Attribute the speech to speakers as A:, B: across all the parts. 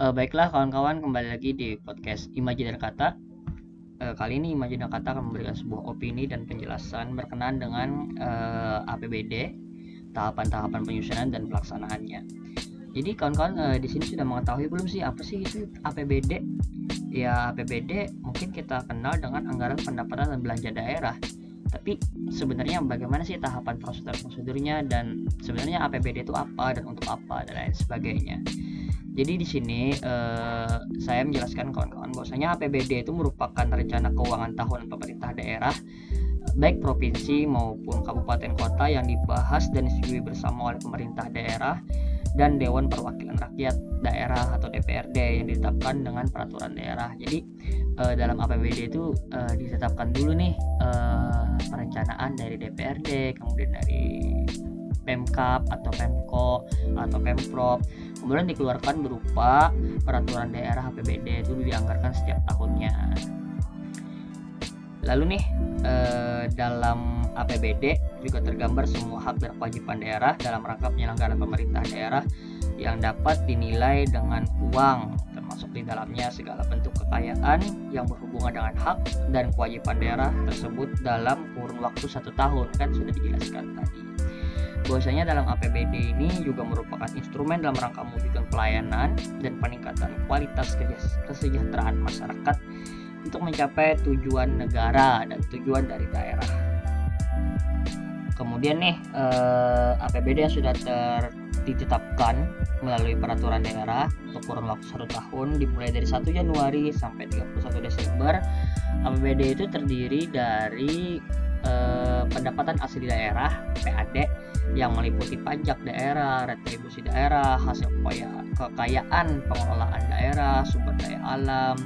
A: Uh, baiklah kawan-kawan kembali lagi di podcast Imajiner Kata. Uh, kali ini Imajiner Kata akan memberikan sebuah opini dan penjelasan berkenaan dengan uh, APBD, tahapan-tahapan penyusunan dan pelaksanaannya. Jadi kawan-kawan uh, di sini sudah mengetahui belum sih apa sih itu APBD? Ya APBD mungkin kita kenal dengan anggaran pendapatan dan belanja daerah. Tapi sebenarnya bagaimana sih tahapan prosedur-prosedurnya dan sebenarnya APBD itu apa dan untuk apa dan lain sebagainya. Jadi di sini eh, saya menjelaskan kawan-kawan bahwasanya APBD itu merupakan rencana keuangan tahunan pemerintah daerah baik provinsi maupun kabupaten kota yang dibahas dan disetujui bersama oleh pemerintah daerah dan Dewan Perwakilan Rakyat Daerah atau DPRD yang ditetapkan dengan peraturan daerah. Jadi eh, dalam APBD itu eh, ditetapkan dulu nih eh, perencanaan dari DPRD, kemudian dari Pemkap atau Pemko atau Pemprov kemudian dikeluarkan berupa peraturan daerah APBD itu dianggarkan setiap tahunnya. Lalu nih eh, dalam APBD juga tergambar semua hak dan kewajiban daerah dalam rangka penyelenggaraan pemerintah daerah yang dapat dinilai dengan uang termasuk di dalamnya segala bentuk kekayaan yang berhubungan dengan hak dan kewajiban daerah tersebut dalam kurun waktu satu tahun. Kan sudah dijelaskan tadi bahwasanya dalam APBD ini juga merupakan instrumen dalam rangka mewujudkan pelayanan dan peningkatan kualitas kesejahteraan masyarakat untuk mencapai tujuan negara dan tujuan dari daerah. Kemudian nih eh, APBD yang sudah ter ditetapkan melalui peraturan daerah untuk kurun waktu satu tahun dimulai dari 1 Januari sampai 31 Desember APBD itu terdiri dari eh, pendapatan asli daerah PAD yang meliputi pajak daerah, retribusi daerah, hasil kekayaan pengelolaan daerah, sumber daya alam,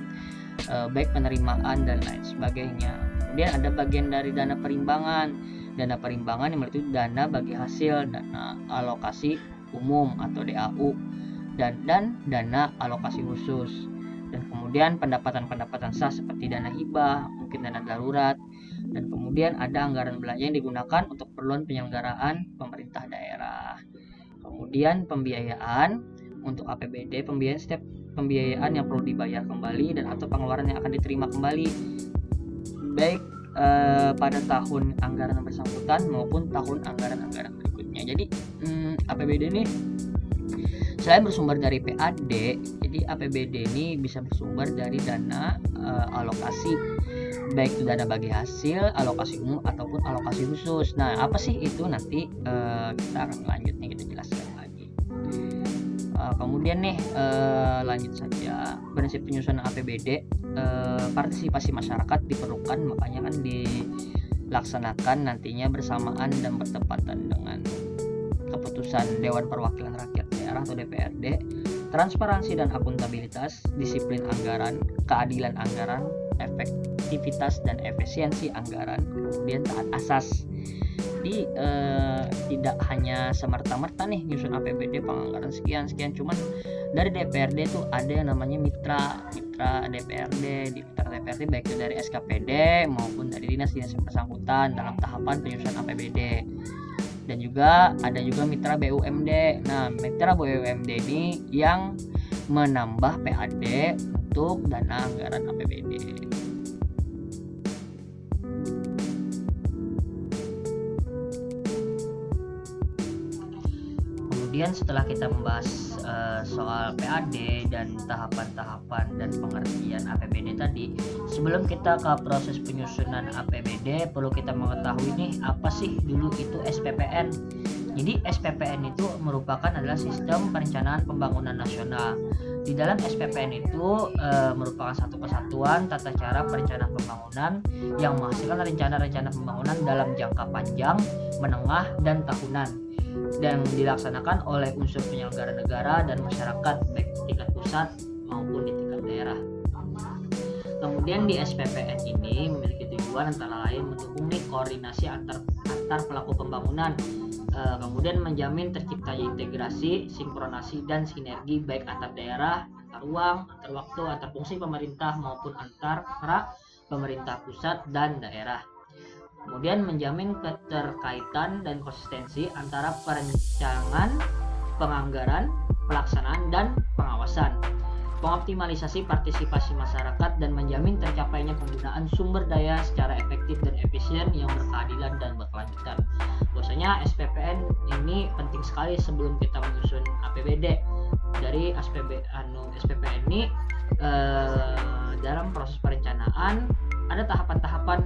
A: eh, baik penerimaan dan lain sebagainya. Kemudian ada bagian dari dana perimbangan. Dana perimbangan yang meliputi dana bagi hasil, dana alokasi umum atau DAU dan dan dana alokasi khusus. Dan kemudian pendapatan-pendapatan sah seperti dana hibah, mungkin dana darurat, dan kemudian ada anggaran belanja yang digunakan untuk keperluan penyelenggaraan pemerintah daerah. Kemudian pembiayaan untuk APBD, pembiayaan setiap pembiayaan yang perlu dibayar kembali dan atau pengeluaran yang akan diterima kembali baik eh, pada tahun anggaran bersangkutan maupun tahun anggaran-anggaran berikutnya. Jadi hmm, APBD ini selain bersumber dari PAD, jadi APBD ini bisa bersumber dari dana eh, alokasi baik itu dana bagi hasil, alokasi umum ataupun alokasi khusus. Nah, apa sih itu nanti uh, kita akan lanjutnya kita jelaskan lagi. Uh, kemudian nih uh, lanjut saja prinsip penyusunan APBD uh, partisipasi masyarakat diperlukan makanya kan dilaksanakan nantinya bersamaan dan bertepatan dengan keputusan Dewan Perwakilan Rakyat Daerah atau DPRD transparansi dan akuntabilitas, disiplin anggaran, keadilan anggaran, efektivitas dan efisiensi anggaran, kemudian taat asas. Jadi eh, tidak hanya semerta-merta nih nyusun APBD penganggaran sekian sekian, cuman dari DPRD itu ada yang namanya mitra mitra DPRD di mitra DPRD baik itu dari SKPD maupun dari dinas-dinas yang bersangkutan dalam tahapan penyusunan APBD dan juga ada juga mitra BUMD. Nah, mitra BUMD ini yang menambah PAD untuk dana anggaran APBD. kemudian setelah kita membahas uh, soal PAD dan tahapan-tahapan dan pengertian APBD tadi. Sebelum kita ke proses penyusunan APBD perlu kita mengetahui nih apa sih dulu itu SPPN jadi SPPN itu merupakan adalah sistem perencanaan pembangunan nasional. Di dalam SPPN itu e, merupakan satu kesatuan tata cara perencanaan pembangunan yang menghasilkan rencana-rencana pembangunan dalam jangka panjang, menengah, dan tahunan dan dilaksanakan oleh unsur penyelenggara negara dan masyarakat baik tingkat pusat maupun di tingkat daerah. Kemudian di SPPN ini memiliki tujuan antara lain mendukung koordinasi antar antar pelaku pembangunan, e, kemudian menjamin terciptanya integrasi, sinkronasi dan sinergi baik antar daerah, antar ruang, antar waktu, antar fungsi pemerintah maupun antar pemerintah pusat dan daerah kemudian menjamin keterkaitan dan konsistensi antara perencanaan, penganggaran, pelaksanaan, dan pengawasan. pengoptimalisasi partisipasi masyarakat dan menjamin tercapainya penggunaan sumber daya secara efektif dan efisien yang berkeadilan dan berkelanjutan. Bahwasanya SPPN ini penting sekali sebelum kita menyusun APBD. Dari SPB anu SPPN ini eh, dalam proses perencanaan ada tahapan-tahapan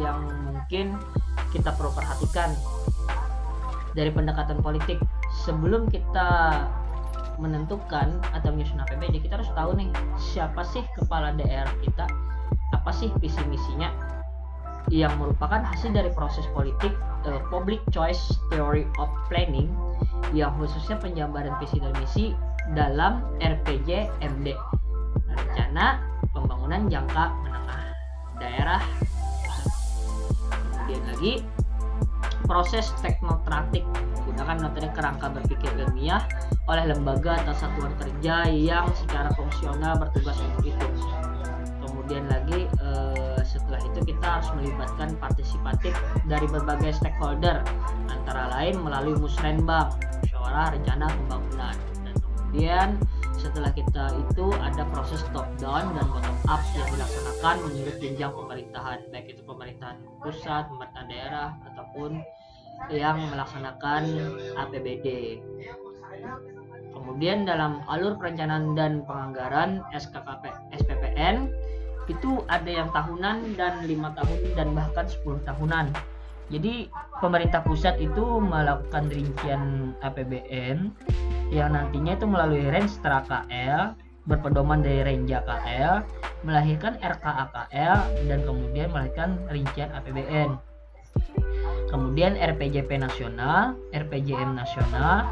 A: yang mungkin kita perlu perhatikan dari pendekatan politik. Sebelum kita menentukan atau menyusun APBD kita harus tahu nih siapa sih kepala daerah kita? Apa sih visi misinya? Yang merupakan hasil dari proses politik uh, public choice theory of planning yang khususnya penjabaran visi dan misi dalam RPJ MD rencana pembangunan jangka menengah daerah. Kemudian lagi proses teknokratik. Menggunakan metode kerangka berpikir ilmiah oleh lembaga atau satuan kerja yang secara fungsional bertugas untuk itu. Kemudian lagi eh, setelah itu kita harus melibatkan partisipatif dari berbagai stakeholder antara lain melalui musrenbang, musyawarah rencana pembangunan. Dan kemudian setelah kita itu ada proses top down dan bottom up yang dilaksanakan menurut jenjang pemerintahan baik itu pemerintahan pusat, pemerintahan daerah ataupun yang melaksanakan APBD. Kemudian dalam alur perencanaan dan penganggaran SKKP SPPN itu ada yang tahunan dan lima tahun dan bahkan 10 tahunan. Jadi pemerintah pusat itu melakukan rincian APBN yang nantinya itu melalui range KL berpedoman dari Renja KL melahirkan RKAKL dan kemudian melahirkan rincian APBN kemudian RPJP nasional, RPJM nasional,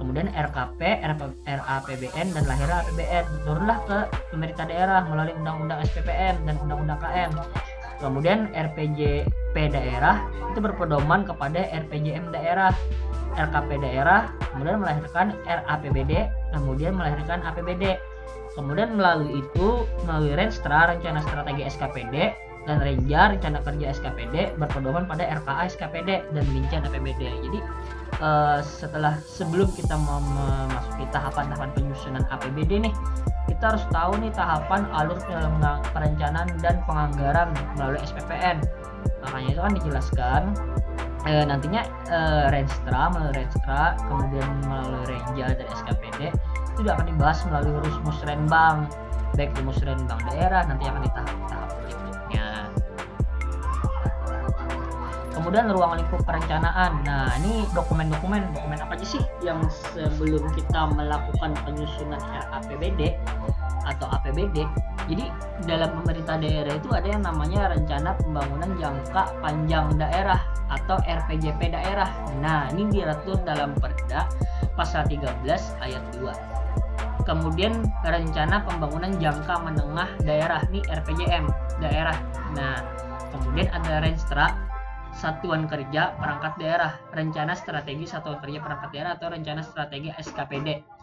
A: kemudian RKP, RAPBN dan lahirnya APBN. Turunlah ke pemerintah daerah melalui Undang-Undang SPPN dan Undang-Undang KM. Kemudian RPJP daerah itu berpedoman kepada RPJM daerah, RKP daerah, kemudian melahirkan RAPBD, kemudian melahirkan APBD. Kemudian melalui itu, melalui Renstra, Rencana Strategi SKPD, dan Renja rencana kerja SKPD berpedoman pada RKA SKPD dan rincian APBD. Jadi uh, setelah sebelum kita memasuki tahapan-tahapan penyusunan APBD nih, kita harus tahu nih tahapan alur perencanaan dan penganggaran melalui SPPN. Makanya itu kan dijelaskan e, nantinya e, Renstra melalui Renstra kemudian melalui Renja dan SKPD itu juga akan dibahas melalui urus musrenbang baik di musrenbang daerah nanti akan di tahap-tahap kemudian ruang lingkup perencanaan. Nah ini dokumen-dokumen dokumen apa aja sih yang sebelum kita melakukan penyusunan RAPBD atau APBD jadi dalam pemerintah daerah itu ada yang namanya rencana pembangunan jangka panjang daerah atau RPJP daerah. Nah ini diatur dalam perda pasal 13 ayat 2 kemudian rencana pembangunan jangka menengah daerah nih RPJM daerah. Nah kemudian ada Renstra Satuan Kerja Perangkat Daerah, Rencana Strategi Satuan Kerja Perangkat Daerah atau Rencana Strategi SKPD.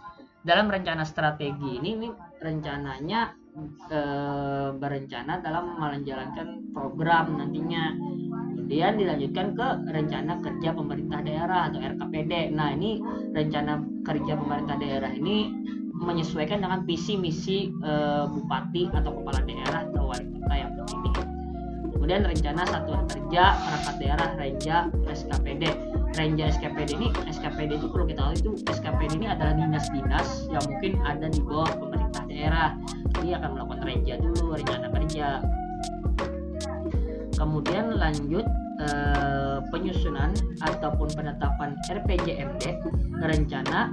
A: Dalam rencana strategi ini, ini rencananya e, berencana dalam menjalankan program nantinya. Kemudian dilanjutkan ke rencana kerja pemerintah daerah atau RKPD. Nah, ini rencana kerja pemerintah daerah ini menyesuaikan dengan visi misi e, bupati atau kepala daerah atau wali kota yang terpilih kemudian rencana satuan kerja perangkat daerah Renja SKPD Renja SKPD ini SKPD itu perlu kita tahu itu SKPD ini adalah dinas-dinas yang mungkin ada di bawah pemerintah daerah. Jadi akan melakukan Renja dulu rencana kerja. Kemudian lanjut eh, penyusunan ataupun penetapan RPJMD rencana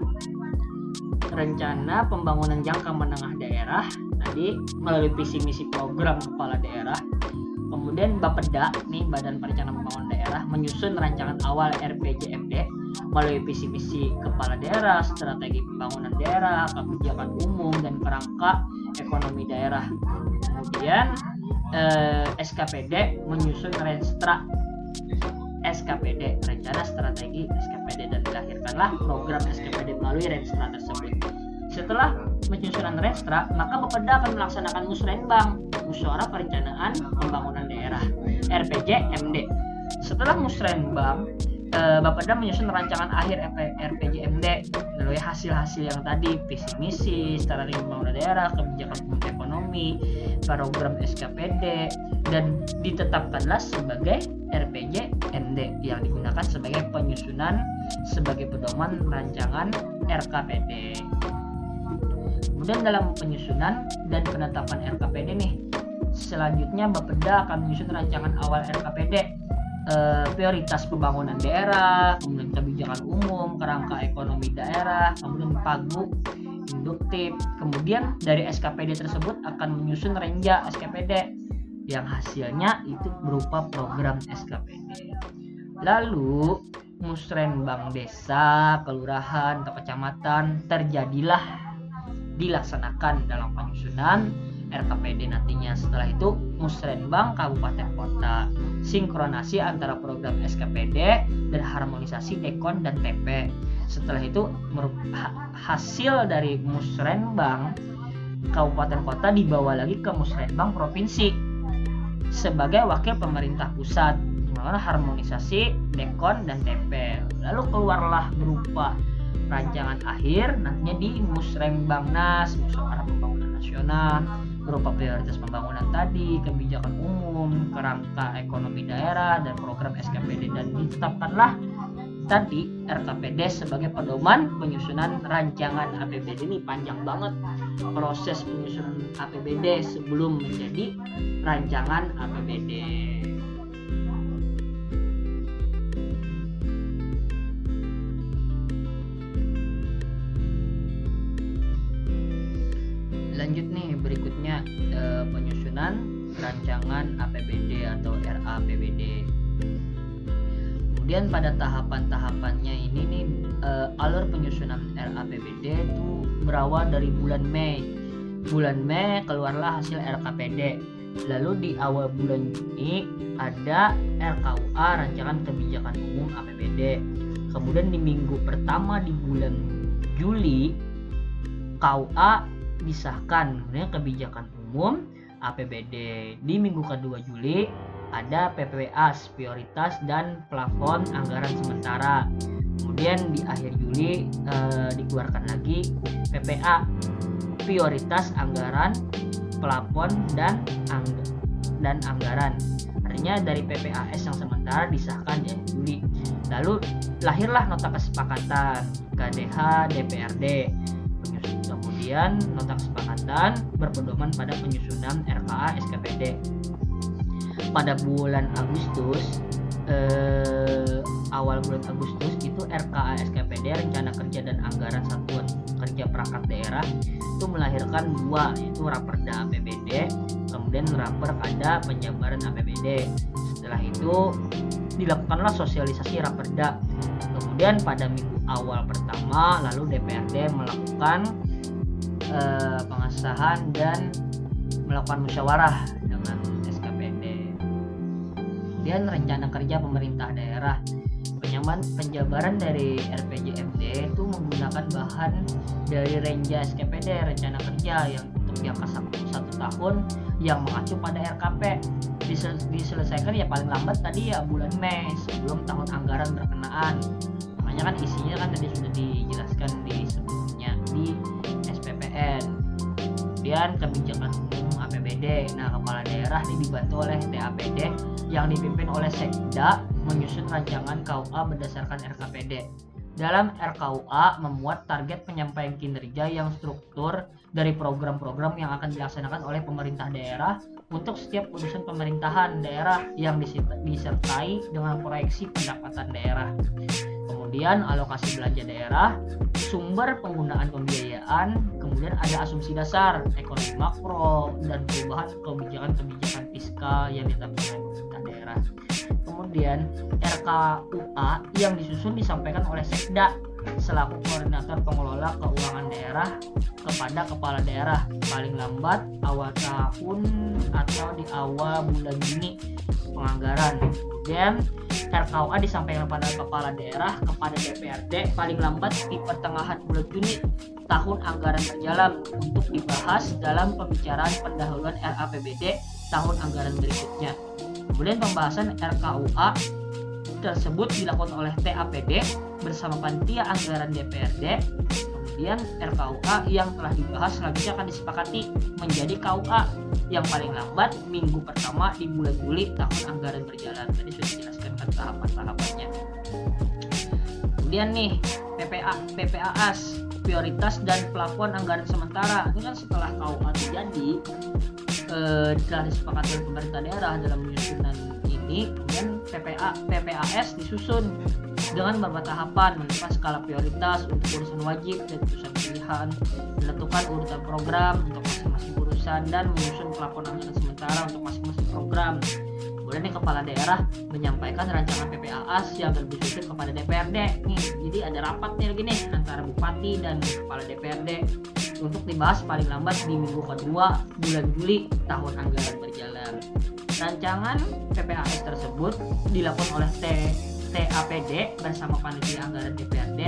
A: rencana pembangunan jangka menengah daerah tadi melalui visi misi program kepala daerah. Kemudian Bapeda nih Badan Perencanaan Pembangunan Daerah menyusun rancangan awal RPJMD melalui visi misi kepala daerah, strategi pembangunan daerah, kebijakan umum dan kerangka ekonomi daerah. Kemudian eh, SKPD menyusun renstra SKPD, rencana strategi SKPD dan dilahirkanlah program SKPD melalui renstra tersebut. Setelah penyusunan renstra, maka Bapeda akan melaksanakan musrenbang Musyawarah Perencanaan Pembangunan Daerah RPJ MD. Setelah musrenbang, uh, Bapeda menyusun rancangan akhir RPJMD melalui hasil-hasil yang tadi visi misi, strategi pembangunan daerah, kebijakan ekonomi, program SKPD dan ditetapkanlah sebagai RPJMD yang digunakan sebagai penyusunan sebagai pedoman rancangan RKPD. Kemudian dalam penyusunan dan penetapan RKPD nih, selanjutnya Bapeda akan menyusun rancangan awal RKPD eh, prioritas pembangunan daerah, kemudian kebijakan umum, kerangka ekonomi daerah, kemudian pagu, induktif. Kemudian dari SKPD tersebut akan menyusun renja SKPD yang hasilnya itu berupa program SKPD. Lalu musrenbang desa, kelurahan, atau kecamatan terjadilah dilaksanakan dalam penyusunan RKPD nantinya. Setelah itu musrenbang kabupaten kota sinkronasi antara program SKPD dan harmonisasi dekon dan TP. Setelah itu hasil dari musrenbang kabupaten kota dibawa lagi ke musrenbang provinsi sebagai wakil pemerintah pusat melakukan harmonisasi dekon dan TP. Lalu keluarlah berupa rancangan akhir nantinya di Musrenbangnas, Musyawarah Pembangunan Nasional, berupa prioritas pembangunan tadi, kebijakan umum, kerangka ekonomi daerah, dan program SKPD dan ditetapkanlah tadi RKPD sebagai pedoman penyusunan rancangan APBD ini panjang banget proses penyusunan APBD sebelum menjadi rancangan APBD. Lanjut nih berikutnya e, penyusunan rancangan APBD atau RAPBD kemudian pada tahapan-tahapannya ini nih e, alur penyusunan RAPBD itu berawal dari bulan Mei. Bulan Mei keluarlah hasil RKPD lalu di awal bulan Juni ada RKUA rancangan kebijakan umum APBD kemudian di minggu pertama di bulan Juli KUA disahkan kemudian kebijakan umum APBD di minggu kedua Juli ada PPWA prioritas dan plafon anggaran sementara. Kemudian di akhir Juli eh, dikeluarkan lagi PPA prioritas anggaran plafon dan angg dan anggaran. Artinya dari PPAS yang sementara disahkan di Juli. Lalu lahirlah nota kesepakatan KDH DPRD Kemudian nota kesepakatan berpedoman pada penyusunan RKA SKPD. Pada bulan Agustus eh, awal bulan Agustus itu RKA SKPD rencana kerja dan anggaran satuan kerja perangkat daerah itu melahirkan dua yaitu raperda APBD kemudian raper ada penjabaran APBD setelah itu dilakukanlah sosialisasi raperda kemudian pada minggu awal pertama lalu DPRD melakukan uh, pengesahan dan melakukan musyawarah dengan SKPD. Kemudian rencana kerja pemerintah daerah. Penyaman penjabaran dari RPJMD itu menggunakan bahan dari Renja SKPD rencana kerja yang untuk jangka satu, tahun yang mengacu pada RKP Disel, diselesaikan ya paling lambat tadi ya bulan Mei sebelum tahun anggaran berkenaan. Makanya kan isinya kan tadi sudah dijelaskan di sebelumnya di kemudian kebijakan umum APBD nah kepala daerah ini dibantu oleh TAPD yang dipimpin oleh Sekda menyusun rancangan KUA berdasarkan RKPD dalam RKUA memuat target penyampaian kinerja yang struktur dari program-program yang akan dilaksanakan oleh pemerintah daerah untuk setiap urusan pemerintahan daerah yang disertai dengan proyeksi pendapatan daerah kemudian alokasi belanja daerah, sumber penggunaan pembiayaan, kemudian ada asumsi dasar ekonomi makro dan perubahan kebijakan-kebijakan fiskal yang ditetapkan pemerintah daerah. Kemudian RKUA yang disusun disampaikan oleh Sekda selaku koordinator pengelola keuangan daerah kepada kepala daerah paling lambat awal tahun atau di awal bulan Juni penganggaran. Kemudian RKUA disampaikan kepada kepala daerah kepada DPRD paling lambat di pertengahan bulan Juni tahun anggaran berjalan untuk dibahas dalam pembicaraan pendahuluan RAPBD tahun anggaran berikutnya. Kemudian pembahasan RKUA tersebut dilakukan oleh TAPD bersama panitia anggaran DPRD kemudian RKUA yang telah dibahas selanjutnya akan disepakati menjadi KUA yang paling lambat minggu pertama di bulan Juli tahun anggaran berjalan. Tadi sudah dijelaskan tahapan-tahapannya kemudian nih PPA PPAS prioritas dan plafon anggaran sementara. Ini kan setelah KUA terjadi eh, telah disepakati oleh pemerintah daerah dalam penyusunan ini. Kemudian PPA PPAS disusun dengan beberapa tahapan menentukan skala prioritas untuk urusan wajib dan urusan pilihan menentukan urutan program untuk masing-masing urusan dan menyusun plafon anggaran sementara untuk masing-masing program kemudian nih kepala daerah menyampaikan rancangan PPAS yang disusun kepada DPRD nih jadi ada rapat nih lagi nih antara bupati dan kepala DPRD untuk dibahas paling lambat di minggu kedua bulan Juli tahun anggaran berjalan. Rancangan PPAS tersebut dilakukan oleh T TAPD bersama panitia anggaran DPRD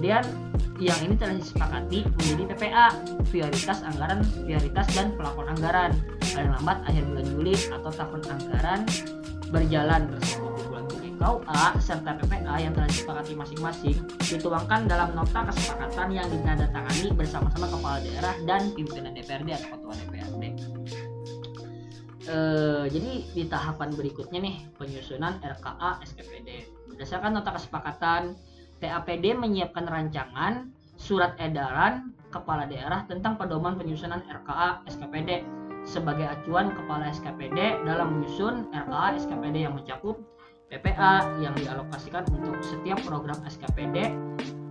A: kemudian yang ini telah disepakati menjadi PPA prioritas anggaran prioritas dan pelakon anggaran paling lambat akhir bulan Juli atau tahun anggaran berjalan di bulan Juli KUA serta PPA yang telah disepakati masing-masing dituangkan dalam nota kesepakatan yang ditandatangani bersama-sama kepala daerah dan pimpinan DPRD atau ketua DPRD. Eh, jadi di tahapan berikutnya nih penyusunan RKA SKPD berdasarkan nota kesepakatan TAPD menyiapkan rancangan surat edaran kepala daerah tentang pedoman penyusunan RKA SKPD sebagai acuan kepala SKPD dalam menyusun RKA SKPD yang mencakup PPA yang dialokasikan untuk setiap program SKPD,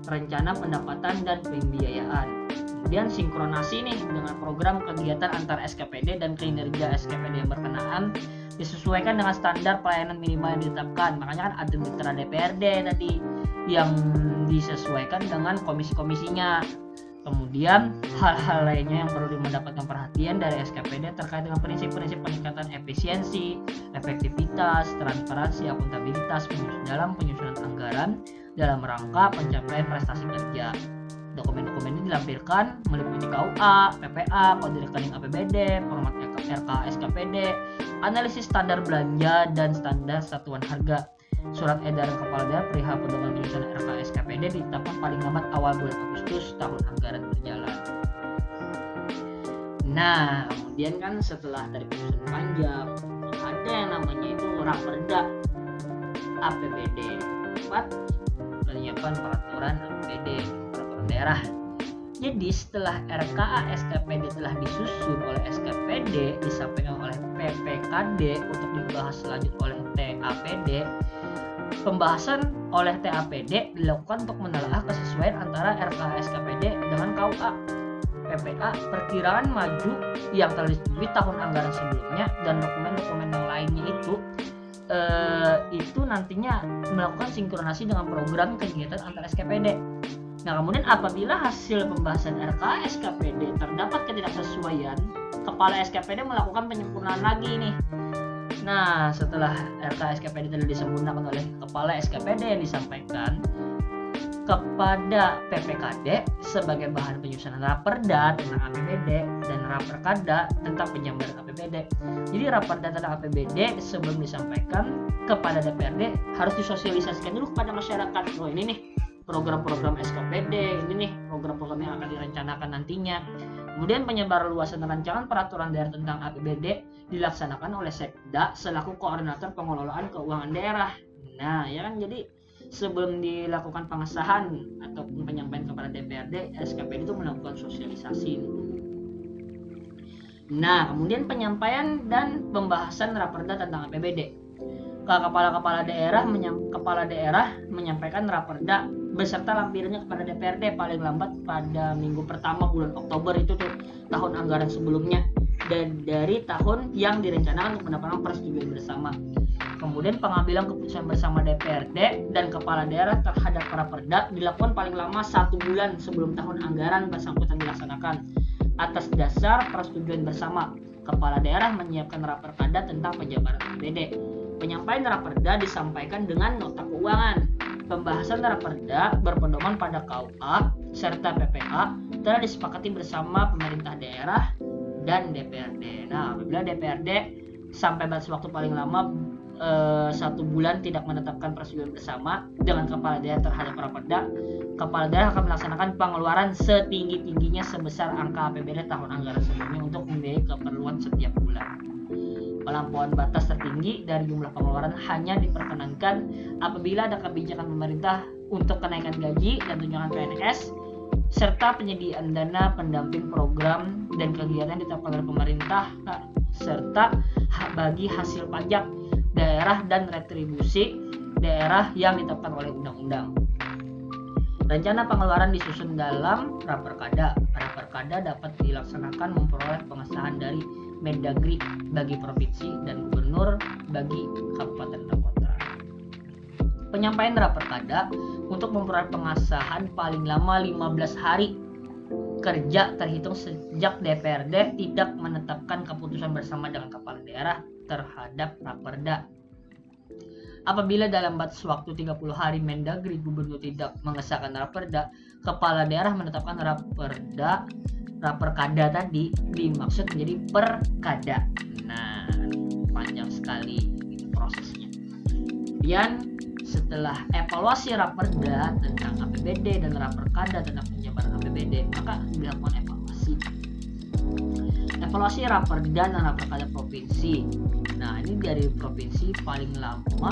A: rencana pendapatan dan pembiayaan. Kemudian sinkronasi nih dengan program kegiatan antar SKPD dan kinerja SKPD yang berkenaan disesuaikan dengan standar pelayanan minimal yang ditetapkan. Makanya kan ada mitra DPRD tadi yang disesuaikan dengan komisi-komisinya. Kemudian hal-hal lainnya yang perlu mendapatkan perhatian dari SKPD terkait dengan prinsip-prinsip peningkatan efisiensi, efektivitas, transparansi, akuntabilitas dalam penyusunan anggaran dalam rangka pencapaian prestasi kerja. Dokumen-dokumen ini dilampirkan meliputi KUA, PPA, kode rekening APBD, format RK SKPD, analisis standar belanja dan standar satuan harga. Surat edaran kepala daerah perihal pedoman penyusunan RK SKPD ditetapkan paling lambat awal bulan Agustus tahun anggaran berjalan. Nah, kemudian kan setelah dari penyusunan panjang ada yang namanya itu raperda APBD 4 penyiapan peraturan APBD daerah. Jadi setelah RKA SKPD telah disusun oleh SKPD disampaikan oleh PPKD untuk dibahas selanjut oleh TAPD, pembahasan oleh TAPD dilakukan untuk menelaah kesesuaian antara RKA SKPD dengan KUA. PPA perkiraan maju yang disetujui tahun anggaran sebelumnya dan dokumen-dokumen yang lainnya itu eh, itu nantinya melakukan sinkronasi dengan program kegiatan antar SKPD Nah, kemudian apabila hasil pembahasan RK SKPD terdapat ketidaksesuaian, kepala SKPD melakukan penyempurnaan lagi nih. Nah, setelah RK SKPD telah disempurnakan oleh kepala SKPD yang disampaikan kepada PPKD sebagai bahan penyusunan raperda tentang APBD dan raperkada tentang penjabaran APBD. Jadi raperda tentang APBD sebelum disampaikan kepada DPRD harus disosialisasikan dulu kepada masyarakat. Oh ini nih program-program SKPD ini nih program-program yang akan direncanakan nantinya. Kemudian penyebaran luasan rancangan peraturan daerah tentang APBD dilaksanakan oleh Sekda selaku koordinator pengelolaan keuangan daerah. Nah ya kan? Jadi sebelum dilakukan pengesahan ataupun penyampaian kepada DPRD SKPD itu melakukan sosialisasi. Nah kemudian penyampaian dan pembahasan raperda tentang APBD kepala-kepala daerah kepala daerah menyampaikan raperda beserta lampirannya kepada DPRD paling lambat pada minggu pertama bulan Oktober itu tuh tahun anggaran sebelumnya dan dari tahun yang direncanakan untuk mendapatkan persetujuan bersama. Kemudian pengambilan keputusan bersama DPRD dan kepala daerah terhadap para perda dilakukan paling lama satu bulan sebelum tahun anggaran bersangkutan dilaksanakan. Atas dasar persetujuan bersama, kepala daerah menyiapkan raperda tentang penjabaran APBD. Penyampaian raperda disampaikan dengan nota keuangan Pembahasan raperda berpedoman pada KUA serta PPA telah disepakati bersama pemerintah daerah dan DPRD. Nah, apabila DPRD sampai batas waktu paling lama eh, satu bulan tidak menetapkan persetujuan bersama dengan kepala daerah terhadap raperda, kepala daerah akan melaksanakan pengeluaran setinggi-tingginya sebesar angka APBD tahun anggaran sebelumnya untuk membiayai keperluan setiap bulan. Pelampauan batas tertinggi dari jumlah pengeluaran hanya diperkenankan apabila ada kebijakan pemerintah untuk kenaikan gaji dan tunjangan PNS serta penyediaan dana pendamping program dan kegiatan ditetapkan oleh pemerintah serta bagi hasil pajak daerah dan retribusi daerah yang ditetapkan oleh undang-undang. Rencana pengeluaran disusun dalam Raperkada. Raperkada dapat dilaksanakan memperoleh pengesahan dari Mendagri bagi provinsi dan gubernur bagi kabupaten dan kota. Penyampaian Raperkada untuk memperoleh pengesahan paling lama 15 hari kerja terhitung sejak DPRD tidak menetapkan keputusan bersama dengan kepala daerah terhadap Raperda. Apabila dalam batas waktu 30 hari Mendagri gubernur tidak mengesahkan Raperda, kepala daerah menetapkan Raperda raperkada tadi dimaksud menjadi perkada. Nah, panjang sekali prosesnya. Kemudian setelah evaluasi raperda tentang APBD dan raperkada tentang penjabaran APBD, maka dilakukan evaluasi. Evaluasi raperda dan raperkada provinsi. Nah, ini dari provinsi paling lama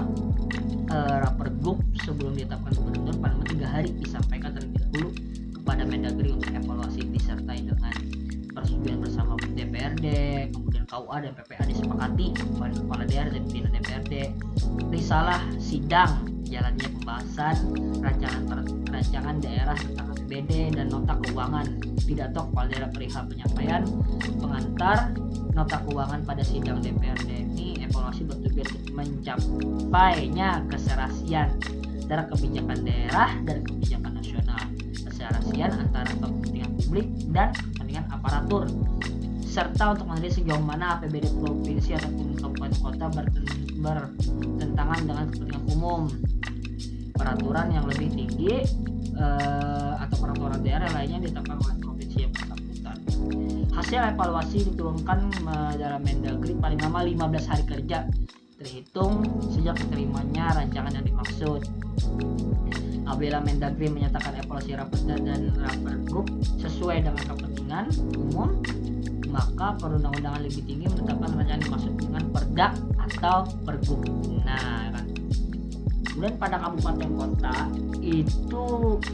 A: eh, rapergub sebelum ditetapkan gubernur paling tiga hari disampaikan terlebih dahulu kepada Mendagri untuk evaluasi disertai dengan persetujuan bersama DPRD, kemudian KUA dan PPA disepakati oleh kepala daerah dan pimpinan DPRD. Risalah sidang jalannya pembahasan rancangan rancangan daerah tentang APBD dan nota keuangan pidato kepala daerah perihal penyampaian pengantar nota keuangan pada sidang DPRD ini evaluasi bertujuan mencapainya keserasian antara kebijakan daerah dan kebijakan nasional keserasian antara kepentingan publik dan kepentingan aparatur serta untuk menilai sejauh mana APBD provinsi ataupun kabupaten kota bertentangan dengan kepentingan umum. Peraturan yang lebih tinggi eh, atau peraturan daerah lainnya ditetapkan oleh provinsi yang bersangkutan. Hasil evaluasi diturunkan eh, dalam Mendagri paling lama 15 hari kerja terhitung sejak diterimanya rancangan yang dimaksud Apabila Mendagri menyatakan evaluasi rapat dan rapat grup sesuai dengan kepentingan umum, maka perundang-undangan lebih tinggi menetapkan rancangan dimaksud dengan perda atau pergub. Nah, kan. Kemudian pada kabupaten kota itu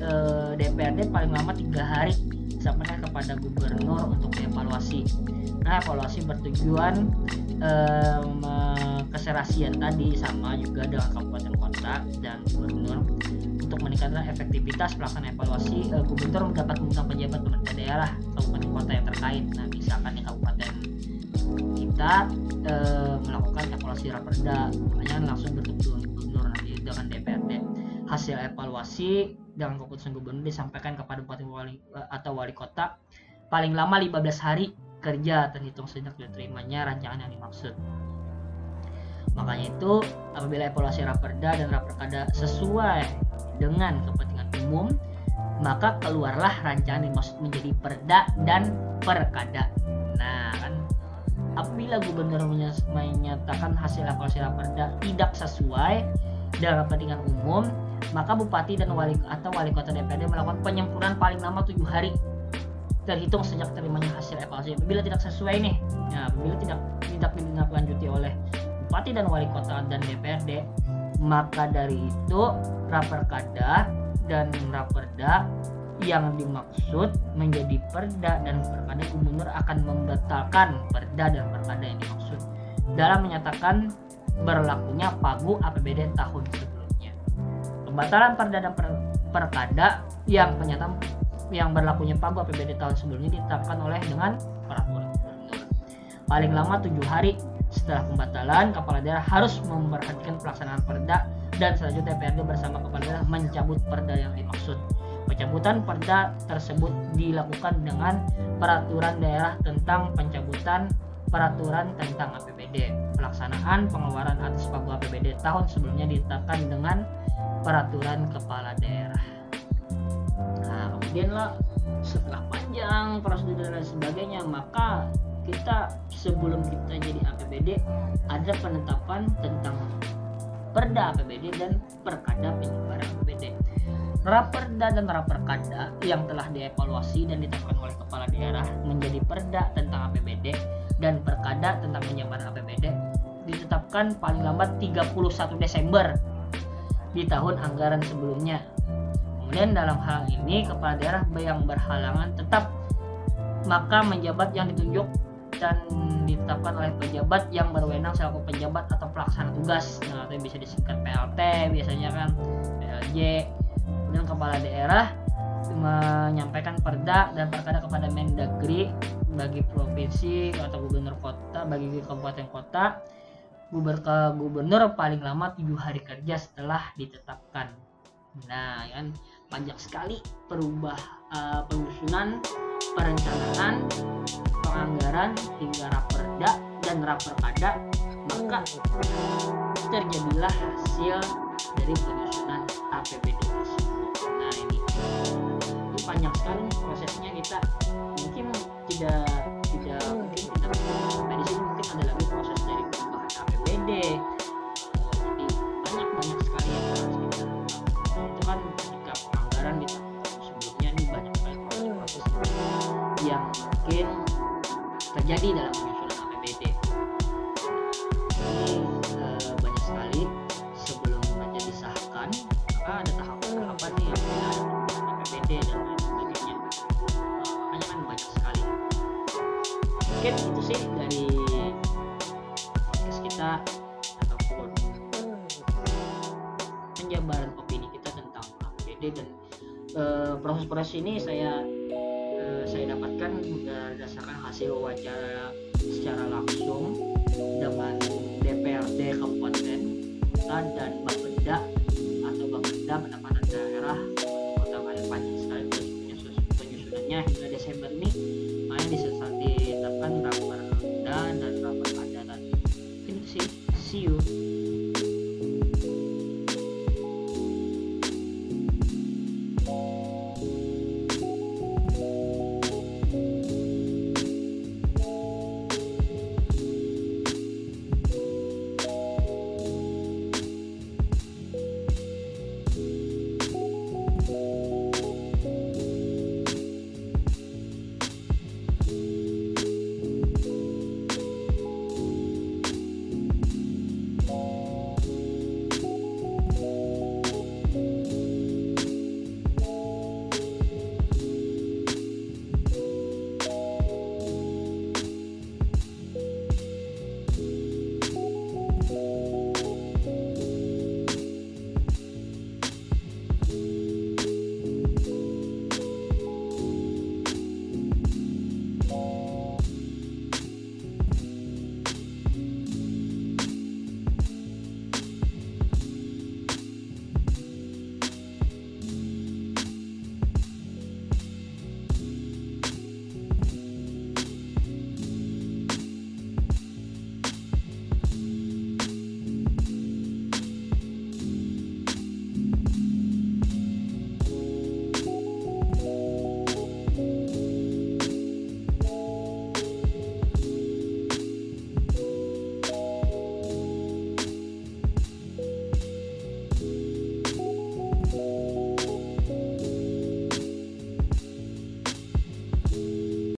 A: eh, DPRD paling lama tiga hari disampaikan kepada gubernur untuk dievaluasi. Nah, evaluasi bertujuan eh, keserasian tadi sama juga dengan kabupaten kota dan gubernur untuk meningkatkan efektivitas pelaksanaan evaluasi uh, gubernur dapat mengundang pejabat pemerintah daerah kabupaten kota yang terkait. Nah misalkan di kabupaten kita uh, melakukan evaluasi raperda makanya langsung bertemu gubernur nanti dengan DPRD. Hasil evaluasi dengan keputusan gubernur disampaikan kepada bupati wali uh, atau wali kota paling lama 15 hari kerja terhitung sejak diterimanya rancangan yang dimaksud. Makanya itu apabila evaluasi raperda dan raperkada sesuai dengan kepentingan umum maka keluarlah rancangan dimaksud menjadi perda dan perkada. Nah kan apabila gubernur menyatakan hasil evaluasi raperda tidak sesuai dengan kepentingan umum maka bupati dan wali atau wali kota DPRD melakukan penyempurnaan paling lama tujuh hari. Terhitung sejak terimanya hasil evaluasi apabila tidak sesuai nih ya apabila tidak tidak ditindaklanjuti oleh bupati dan wali kota dan DPRD maka dari itu raperkada dan raperda yang dimaksud menjadi perda dan perkada gubernur akan membatalkan perda dan perkada yang dimaksud dalam menyatakan berlakunya pagu APBD tahun sebelumnya. Pembatalan perda dan per, perkada yang penyataan yang berlakunya pagu APBD tahun sebelumnya ditetapkan oleh dengan peraturan gubernur. Paling lama tujuh hari setelah pembatalan, kepala daerah harus memperhatikan pelaksanaan perda dan selanjutnya DPRD bersama kepala daerah mencabut perda yang dimaksud. Pencabutan perda tersebut dilakukan dengan peraturan daerah tentang pencabutan peraturan tentang APBD. Pelaksanaan pengeluaran atas pagu APBD tahun sebelumnya ditetapkan dengan peraturan kepala daerah. Nah, kemudian lah setelah panjang prosedur dan sebagainya, maka kita sebelum kita jadi APBD ada penetapan tentang Perda APBD dan Perkada penyebaran APBD. Raperda dan Raperkada yang telah dievaluasi dan ditetapkan oleh kepala daerah menjadi Perda tentang APBD dan Perkada tentang penyebaran APBD ditetapkan paling lambat 31 Desember di tahun anggaran sebelumnya. Kemudian dalam hal ini kepala daerah yang berhalangan tetap maka menjabat yang ditunjuk dan ditetapkan oleh pejabat yang berwenang selaku pejabat atau pelaksana tugas. Nah, itu bisa disingkat PLT biasanya kan PLJ kemudian kepala daerah menyampaikan perda dan perkada kepada Mendagri bagi provinsi atau gubernur kota bagi kabupaten kota. Gubernur gubernur paling lama tujuh hari kerja setelah ditetapkan. Nah kan banyak sekali perubah uh, penyusunan perencanaan penganggaran hingga raperda dan raperkada maka terjadilah hasil dari penyusunan APBD nah ini. Ini panjang sekali prosesnya kita. Mungkin tidak terjadi dalam penyusunan APBD. Ini uh, banyak sekali sebelum aja disahkan, maka ada tahapan-tahapan nih yang ada APBD dan lain sebagainya. Makanya kan banyak sekali. Mungkin itu sih dari podcast kita ataupun penjabaran opini kita tentang APBD dan proses-proses uh, ini saya hasil wawancara secara langsung dengan DPRD Kabupaten Kota dan Bapeda atau Bapeda pendapatan daerah Kota Banyak panjang sekali penyusunannya hingga Desember ini makanya